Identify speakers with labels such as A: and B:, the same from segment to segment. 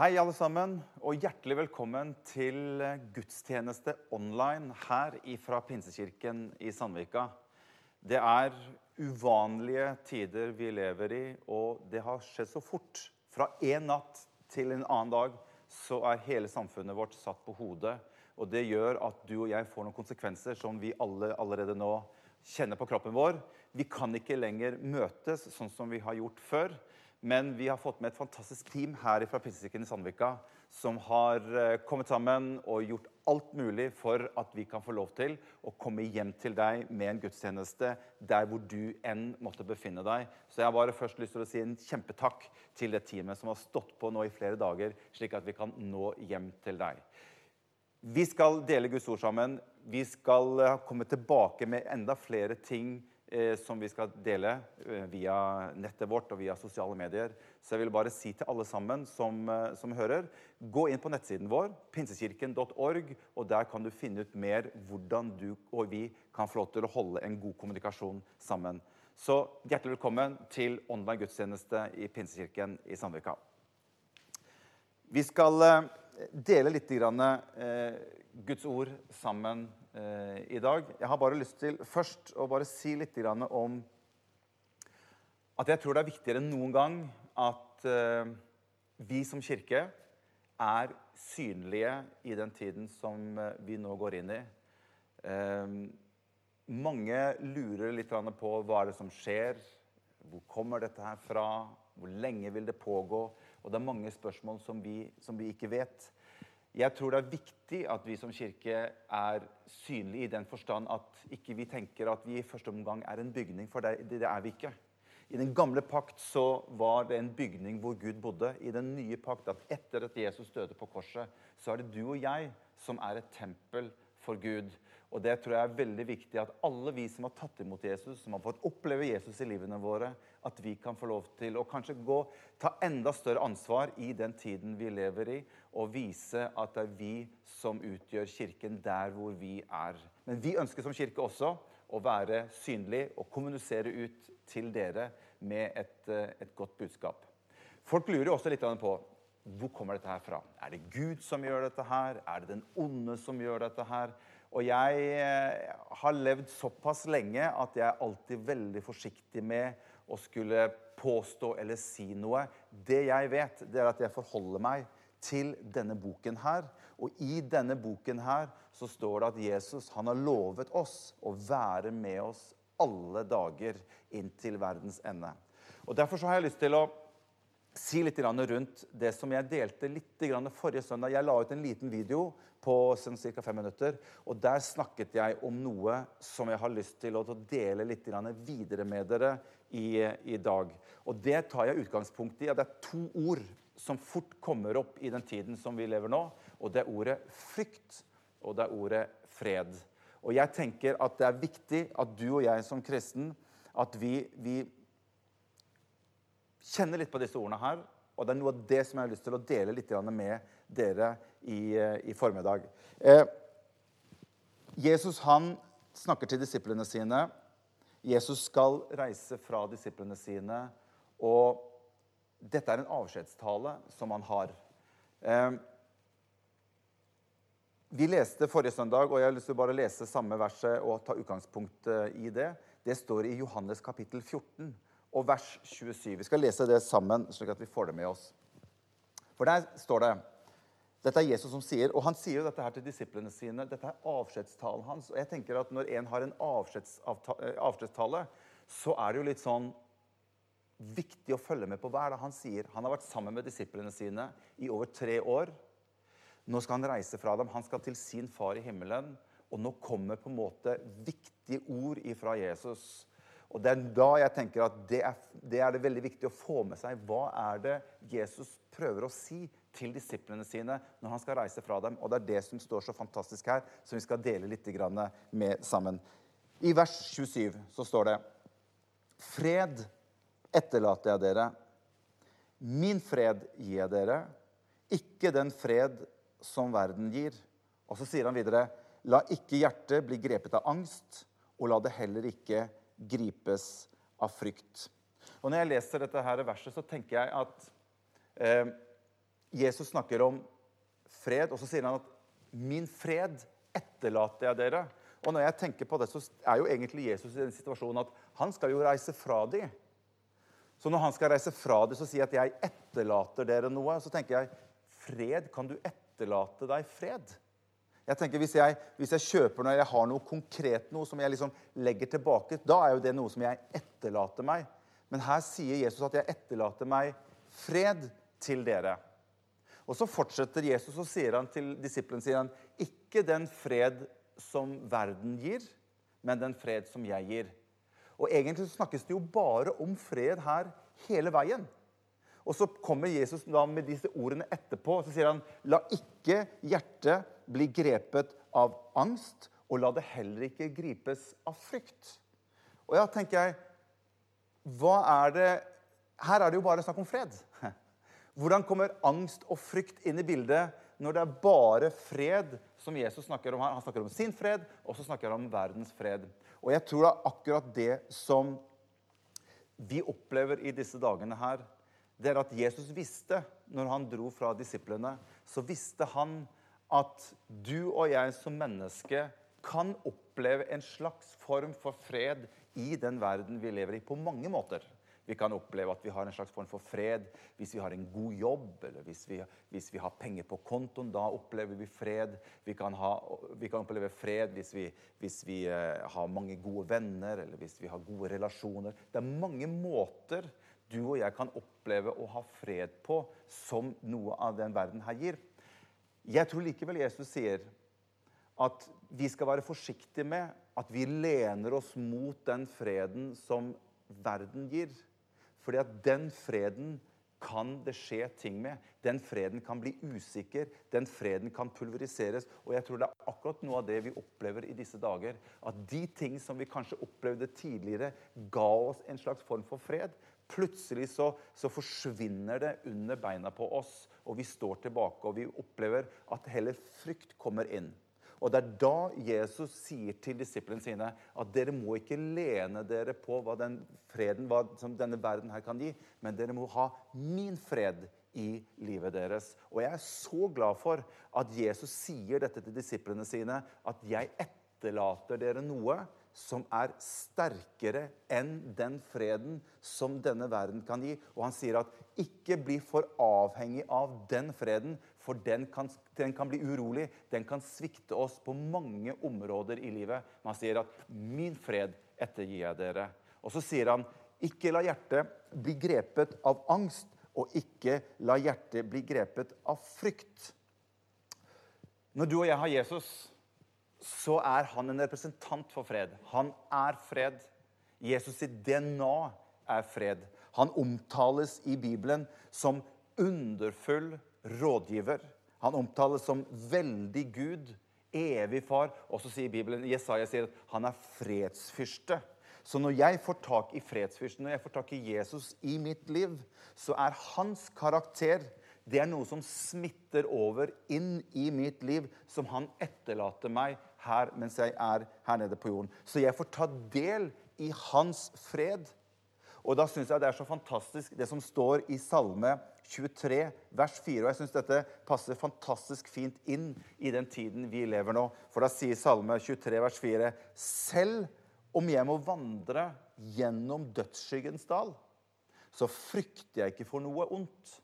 A: Hei, alle sammen, og hjertelig velkommen til gudstjeneste online her fra Pinsekirken i Sandvika. Det er uvanlige tider vi lever i, og det har skjedd så fort. Fra en natt til en annen dag så er hele samfunnet vårt satt på hodet. Og det gjør at du og jeg får noen konsekvenser som vi alle allerede nå kjenner på kroppen vår. Vi kan ikke lenger møtes sånn som vi har gjort før. Men vi har fått med et fantastisk team her fra Pinsekirken i Sandvika som har eh, kommet sammen og gjort alt mulig for at vi kan få lov til å komme hjem til deg med en gudstjeneste der hvor du enn måtte befinne deg. Så jeg har bare først lyst til å si en kjempetakk til det teamet som har stått på nå i flere dager, slik at vi kan nå hjem til deg. Vi skal dele Guds ord sammen. Vi skal eh, komme tilbake med enda flere ting som vi skal dele eh, via nettet vårt og via sosiale medier. Så jeg vil bare si til alle sammen som, eh, som hører, gå inn på nettsiden vår, pinsekirken.org, og der kan du finne ut mer hvordan du og vi kan få lov til å holde en god kommunikasjon sammen. Så hjertelig velkommen til online gudstjeneste i Pinsekirken i Sandvika. Vi skal eh, dele litt eh, Guds ord sammen eh, i dag. Jeg har bare lyst til først å bare si litt om at jeg tror det er viktigere enn noen gang at eh, vi som kirke er synlige i den tiden som eh, vi nå går inn i. Eh, mange lurer litt på hva er det som skjer, hvor kommer dette her fra, hvor lenge vil det pågå? Og det er mange spørsmål som vi, som vi ikke vet. Jeg tror det er viktig at vi som kirke er synlige i den forstand at ikke vi tenker at vi i første omgang er en bygning, for det, det er vi ikke. I den gamle pakt så var det en bygning hvor Gud bodde. I den nye pakt at etter at Jesus døde på korset, så er det du og jeg som er et tempel for Gud. Og det tror jeg er veldig viktig at alle vi som har tatt imot Jesus, som har fått oppleve Jesus i livene våre, at vi kan få lov til å kanskje gå, ta enda større ansvar i den tiden vi lever i, og vise at det er vi som utgjør kirken der hvor vi er. Men vi ønsker som kirke også å være synlig og kommunisere ut til dere med et, eh, et godt budskap. Folk lurer også litt på hvor kommer dette her fra. Er det Gud som gjør dette her? Er det den onde som gjør dette her? Og jeg eh, har levd såpass lenge at jeg er alltid veldig forsiktig med å skulle påstå eller si noe. Det jeg vet, det er at jeg forholder meg til denne boken her. Og i denne boken her så står det at Jesus han har lovet oss å være med oss alle dager inntil verdens ende. Og Derfor så har jeg lyst til å si litt rundt det som jeg delte litt forrige søndag. Jeg la ut en liten video på sånn ca. fem minutter. og Der snakket jeg om noe som jeg har lyst til å dele litt videre med dere i, i dag. Og Det tar jeg utgangspunkt i. at Det er to ord som fort kommer opp i den tiden som vi lever nå. og Det er ordet frykt, og det er ordet fred. Og jeg tenker at det er viktig at du og jeg som kristen at vi, vi kjenner litt på disse ordene her. Og det er noe av det som jeg har lyst til å dele litt med dere i, eh, i formiddag. Eh, Jesus han snakker til disiplene sine. Jesus skal reise fra disiplene sine. Og dette er en avskjedstale som han har. Eh, vi leste forrige søndag, og jeg har lyst til å bare lese samme verset og ta utgangspunkt i det. Det står i Johannes kapittel 14 og vers 27. Vi skal lese det sammen, slik at vi får det med oss. For der står det Dette er Jesus som sier, og han sier jo dette her til disiplene sine. Dette er avskjedstalen hans. Og jeg tenker at når en har en eh, avskjedstale, så er det jo litt sånn viktig å følge med på hva er det han sier. Han har vært sammen med disiplene sine i over tre år. Nå skal han reise fra dem. Han skal til sin far i himmelen. Og nå kommer på en måte viktige ord ifra Jesus og Det er da jeg tenker at det er, det er, det veldig viktig å få med seg. Hva er det Jesus prøver å si til disiplene sine når han skal reise fra dem? Og Det er det som står så fantastisk her, som vi skal dele litt med sammen. I vers 27 så står det Fred etterlater jeg dere. Min fred gir jeg dere, ikke den fred som verden gir. Og så sier han videre, la ikke hjertet bli grepet av angst, og la det heller ikke gripes av frykt. Og Når jeg leser dette her verset, så tenker jeg at eh, Jesus snakker om fred, og så sier han at 'min fred etterlater jeg dere'. Og når jeg tenker på det, så er jo egentlig Jesus i den situasjonen at han skal jo reise fra dem. Så når han skal reise fra dem, så sier jeg at 'jeg etterlater dere noe'. Og så tenker jeg fred, kan du etterlate deg fred? Jeg tenker Hvis jeg, hvis jeg kjøper eller jeg har noe konkret noe som jeg liksom legger tilbake, da er jo det noe som jeg etterlater meg. Men her sier Jesus at 'jeg etterlater meg fred til dere'. Og Så fortsetter Jesus og sier han til disiplene sier 'Ikke den fred som verden gir, men den fred som jeg gir. Og Egentlig så snakkes det jo bare om fred her hele veien. Og Så kommer Jesus da med disse ordene etterpå og så sier han, la ikke hjertet bli grepet av angst, og la det heller ikke gripes av frykt. Og ja, tenker jeg, hva er det Her er det jo bare snakk om fred. Hvordan kommer angst og frykt inn i bildet når det er bare fred som Jesus snakker om her. Han snakker om sin fred, og så snakker han om verdens fred. Og jeg tror det er akkurat det som vi opplever i disse dagene her. Det er at Jesus visste, når han dro fra disiplene, så visste han at du og jeg som menneske kan oppleve en slags form for fred i den verden vi lever i, på mange måter. Vi kan oppleve at vi har en slags form for fred hvis vi har en god jobb, eller hvis vi, hvis vi har penger på kontoen. Da opplever vi fred. Vi kan, ha, vi kan oppleve fred hvis vi, hvis vi uh, har mange gode venner, eller hvis vi har gode relasjoner. Det er mange måter du og jeg kan oppleve å ha fred på som noe av den verden her gir. Jeg tror likevel Jesus sier at vi skal være forsiktige med at vi lener oss mot den freden som verden gir. Fordi at den freden kan det skje ting med. Den freden kan bli usikker. Den freden kan pulveriseres. Og jeg tror det er akkurat noe av det vi opplever i disse dager. At de ting som vi kanskje opplevde tidligere, ga oss en slags form for fred. Plutselig så, så forsvinner det under beina på oss, og vi står tilbake og vi opplever at heller frykt kommer inn. Og Det er da Jesus sier til disiplene sine at dere må ikke lene dere på hva den freden hva som denne verden her kan gi, men dere må ha min fred i livet deres. Og jeg er så glad for at Jesus sier dette til disiplene sine, at jeg etterlater dere noe som er sterkere enn den freden som denne verden kan gi. Og han sier at ikke bli for avhengig av den freden, for den kan, den kan bli urolig. Den kan svikte oss på mange områder i livet. Man sier at 'min fred ettergir jeg dere'. Og så sier han ikke la hjertet bli grepet av angst, og ikke la hjertet bli grepet av frykt. Når du og jeg har Jesus så er han en representant for fred. Han er fred. Jesus sitt DNA er fred. Han omtales i Bibelen som underfull rådgiver. Han omtales som veldig Gud, evig far. Og så sier Bibelen, Jesaja sier at han er fredsfyrste. Så når jeg får tak i fredsfyrsten, når jeg får tak i Jesus i mitt liv, så er hans karakter det er noe som smitter over inn i mitt liv, som han etterlater meg her mens jeg er her nede på jorden. Så jeg får ta del i hans fred. Og da syns jeg det er så fantastisk det som står i Salme 23, vers 4. Og jeg syns dette passer fantastisk fint inn i den tiden vi lever nå. For da sier Salme 23, vers 4.: Selv om jeg må vandre gjennom dødsskyggens dal, så frykter jeg ikke for noe ondt.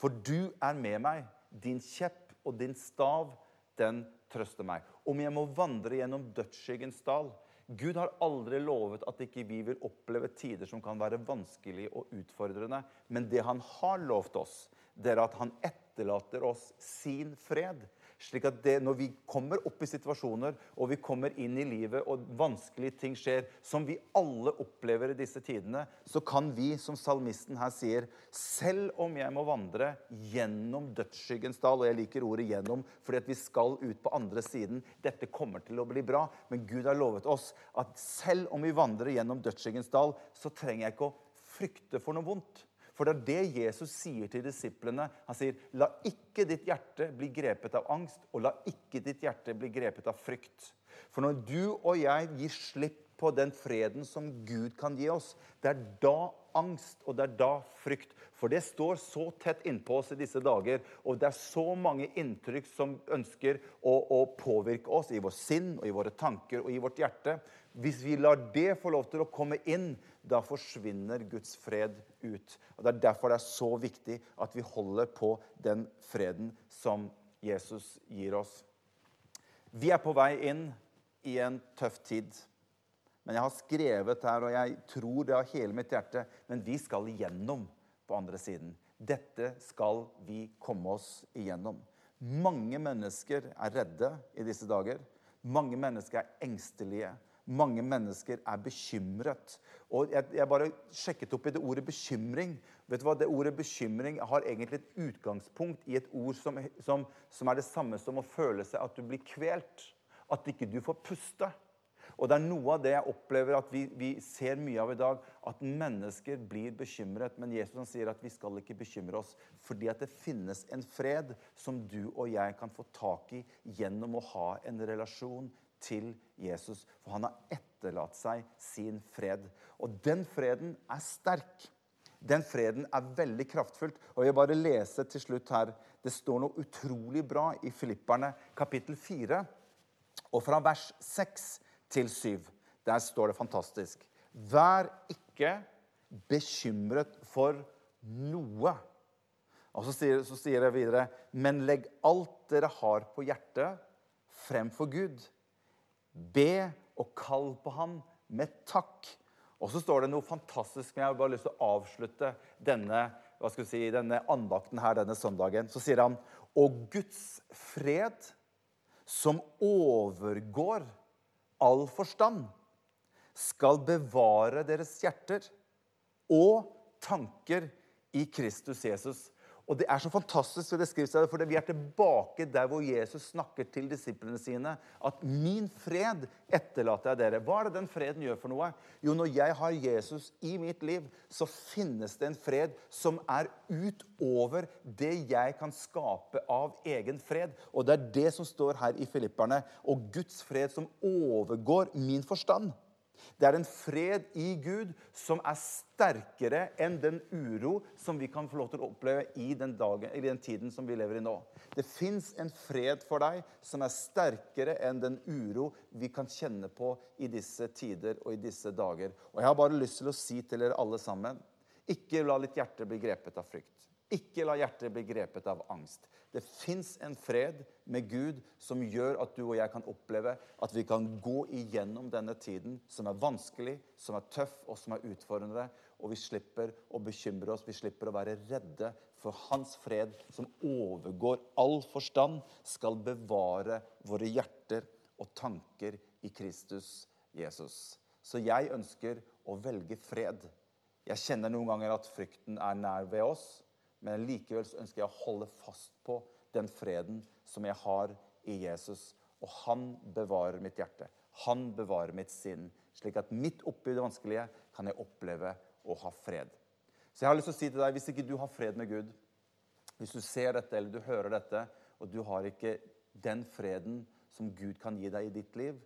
A: For du er med meg. Din kjepp og din stav, den trøster meg. Om jeg må vandre gjennom dødsskyggens dal Gud har aldri lovet at ikke vi vil oppleve tider som kan være vanskelige og utfordrende. Men det han har lovt oss, det er at han etterlater oss sin fred. Slik at det, når vi kommer opp i situasjoner og vi kommer inn i livet, og vanskelige ting skjer, som vi alle opplever i disse tidene, så kan vi, som salmisten her sier, selv om jeg må vandre gjennom dødsskyggens dal Og jeg liker ordet 'gjennom', fordi at vi skal ut på andre siden. Dette kommer til å bli bra. Men Gud har lovet oss at selv om vi vandrer gjennom dødsskyggens dal, så trenger jeg ikke å frykte for noe vondt. For det er det Jesus sier til disiplene. Han sier, 'La ikke ditt hjerte bli grepet av angst, og la ikke ditt hjerte bli grepet av frykt.' For når du og jeg gir slipp på den freden som Gud kan gi oss, det er da angst, og det er da frykt. For det står så tett innpå oss i disse dager, og det er så mange inntrykk som ønsker å, å påvirke oss i vårt sinn og i våre tanker og i vårt hjerte. Hvis vi lar det få lov til å komme inn, da forsvinner Guds fred ut. Og Det er derfor det er så viktig at vi holder på den freden som Jesus gir oss. Vi er på vei inn i en tøff tid. Men jeg har skrevet her, og jeg tror det av hele mitt hjerte, men vi skal igjennom på andre siden. Dette skal vi komme oss igjennom. Mange mennesker er redde i disse dager. Mange mennesker er engstelige. Mange mennesker er bekymret. Og jeg, jeg, bare sjekket opp i det ordet bekymring. Vet du hva? Det Ordet bekymring har egentlig et utgangspunkt i et ord som, som, som er det samme som å føle seg at du blir kvelt. At ikke du får puste. Og det er noe av det jeg opplever at vi, vi ser mye av i dag. At mennesker blir bekymret. Men Jesus sier at vi skal ikke bekymre oss. Fordi at det finnes en fred som du og jeg kan få tak i gjennom å ha en relasjon til Jesus. For han har etterlatt seg sin fred. Og den freden er sterk. Den freden er veldig kraftfullt. Og Jeg bare lese til slutt her. Det står noe utrolig bra i Filipperne kapittel 4. Og fra vers 6 til 7. Der står det fantastisk. Vær ikke bekymret for noe. Og så sier, så sier jeg videre, men legg alt dere har på hjertet, frem for Gud. Be og kall på ham med takk. Og så står det noe fantastisk, men jeg har bare lyst til å avslutte denne, hva skal si, denne andakten her denne søndagen. Så sier han Og Guds fred, som overgår all forstand, skal bevare deres hjerter og tanker i Kristus Jesus. Og Det er så fantastisk, for vi er tilbake der hvor Jesus snakker til disiplene sine. At 'min fred etterlater jeg dere'. Hva er det den freden gjør for noe? Jo, når jeg har Jesus i mitt liv, så finnes det en fred som er utover det jeg kan skape av egen fred. Og det er det som står her i Filipperne. Og Guds fred som overgår min forstand. Det er en fred i Gud som er sterkere enn den uro som vi kan få lov til å oppleve i den, dagen, i den tiden som vi lever i nå. Det fins en fred for deg som er sterkere enn den uro vi kan kjenne på i disse tider og i disse dager. Og Jeg har bare lyst til å si til dere alle sammen ikke la litt hjerte bli grepet av frykt. Ikke la hjertet bli grepet av angst. Det fins en fred med Gud som gjør at du og jeg kan oppleve at vi kan gå igjennom denne tiden som er vanskelig, som er tøff og som er utfordrende. Og vi slipper å bekymre oss, vi slipper å være redde. For hans fred, som overgår all forstand, skal bevare våre hjerter og tanker i Kristus Jesus. Så jeg ønsker å velge fred. Jeg kjenner noen ganger at frykten er nær ved oss. Men likevel ønsker jeg å holde fast på den freden som jeg har i Jesus. Og han bevarer mitt hjerte. Han bevarer mitt sinn. Slik at midt oppi det vanskelige kan jeg oppleve å ha fred. Så jeg har lyst til å si til deg, hvis ikke du har fred med Gud, hvis du ser dette eller du hører dette, og du har ikke den freden som Gud kan gi deg i ditt liv,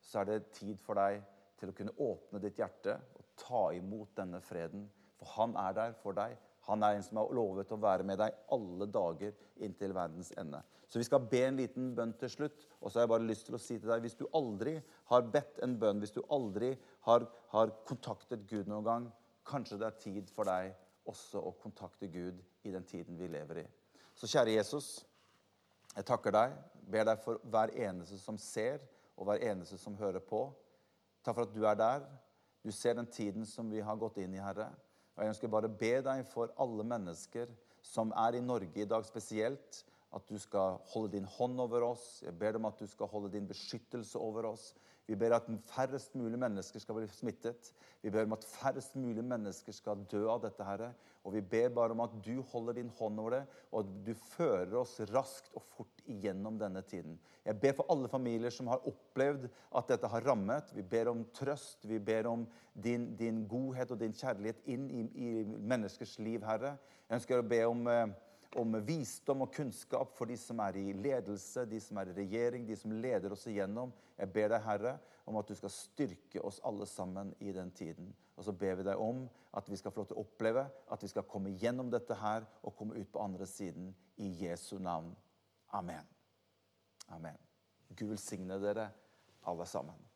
A: så er det tid for deg til å kunne åpne ditt hjerte og ta imot denne freden. For han er der for deg. Han er en som har lovet å være med deg alle dager inntil verdens ende. Så vi skal be en liten bønn til slutt. Og så har jeg bare lyst til å si til deg, hvis du aldri har bedt en bønn, hvis du aldri har, har kontaktet Gud noen gang, kanskje det er tid for deg også å kontakte Gud i den tiden vi lever i. Så kjære Jesus, jeg takker deg, ber deg for hver eneste som ser, og hver eneste som hører på. Takk for at du er der. Du ser den tiden som vi har gått inn i, Herre. Og Jeg ønsker bare å be deg for alle mennesker som er i Norge i dag spesielt, at du skal holde din hånd over oss. Jeg ber om at du skal holde din beskyttelse over oss. Vi ber at færrest mulig mennesker skal bli smittet. Vi ber om at færrest mulig mennesker skal dø av dette. Herre. Og vi ber bare om at du holder din hånd over det, og at du fører oss raskt og fort igjennom denne tiden. Jeg ber for alle familier som har opplevd at dette har rammet. Vi ber om trøst. Vi ber om din, din godhet og din kjærlighet inn i, i, menneskers liv, Herre. Jeg ønsker å be om, eh, om visdom og kunnskap for de som er i ledelse, de som er i regjering, de som leder oss igjennom. Jeg ber deg, Herre, om at du skal styrke oss alle sammen i den tiden. Og så ber vi deg om at vi skal få lov til å oppleve at vi skal komme gjennom dette her og komme ut på andre siden i Jesu navn. Amen. Amen. Gud velsigne dere alle sammen.